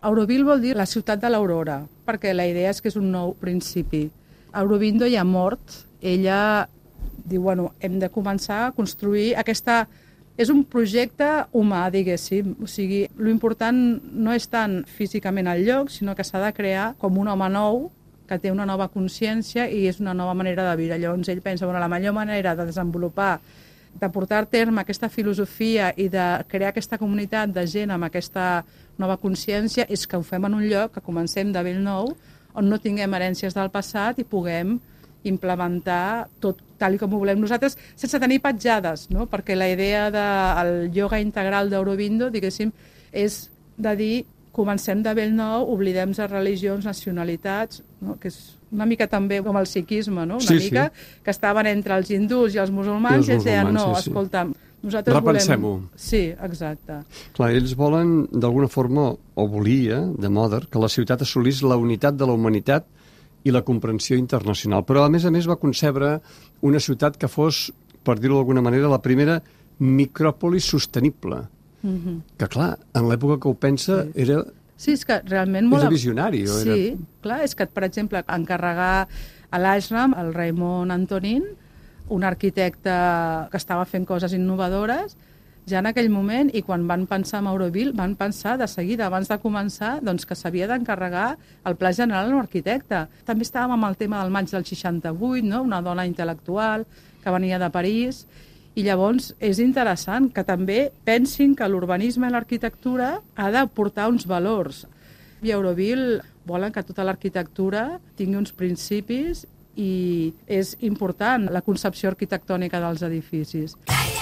Auroville vol dir la ciutat de l'aurora, perquè la idea és que és un nou principi. Aurobindo ja mort, ella diu, bueno, hem de començar a construir aquesta... És un projecte humà, diguéssim. O sigui, lo important no és tant físicament al lloc, sinó que s'ha de crear com un home nou que té una nova consciència i és una nova manera de viure. Llavors ell pensa, bueno, la millor manera de desenvolupar de portar a terme aquesta filosofia i de crear aquesta comunitat de gent amb aquesta nova consciència és que ho fem en un lloc, que comencem de vell nou, on no tinguem herències del passat i puguem implementar tot tal com ho volem nosaltres, sense tenir petjades, no? perquè la idea del yoga integral d'Eurobindo, diguéssim, és de dir comencem de vell nou, oblidem les religions, nacionalitats, no? que és una mica també com el psiquisme, no? una Sí, mica, sí. que estaven entre els hindús i els musulmans, I els i ells deien, no, musulmans, sí, sí. escolta'm, nosaltres Repensem-ho. volem... Sí, exacte. Clar, ells volen, d'alguna forma, o volia, de Moder, que la ciutat assolís la unitat de la humanitat i la comprensió internacional. Però, a més a més, va concebre una ciutat que fos, per dir-ho d'alguna manera, la primera micròpolis sostenible. Mm -hmm. Que, clar, en l'època que ho pensa, Sí. era... Sí, és que realment... Molt... Era visionari, o era- Sí, clar, és que, per exemple, encarregar a l'Ashram, el Raimon Antonin, un arquitecte que estava fent coses innovadores, ja en aquell moment, i quan van pensar en Auroville, van pensar de seguida, abans de començar, doncs, que s'havia d'encarregar el pla general a un arquitecte. També estàvem amb el tema del maig del 68, no? una dona intel·lectual que venia de París, i llavors és interessant que també pensin que l'urbanisme i l'arquitectura ha de portar uns valors. I Euroville volen que tota l'arquitectura tingui uns principis i és important la concepció arquitectònica dels edificis. Calla,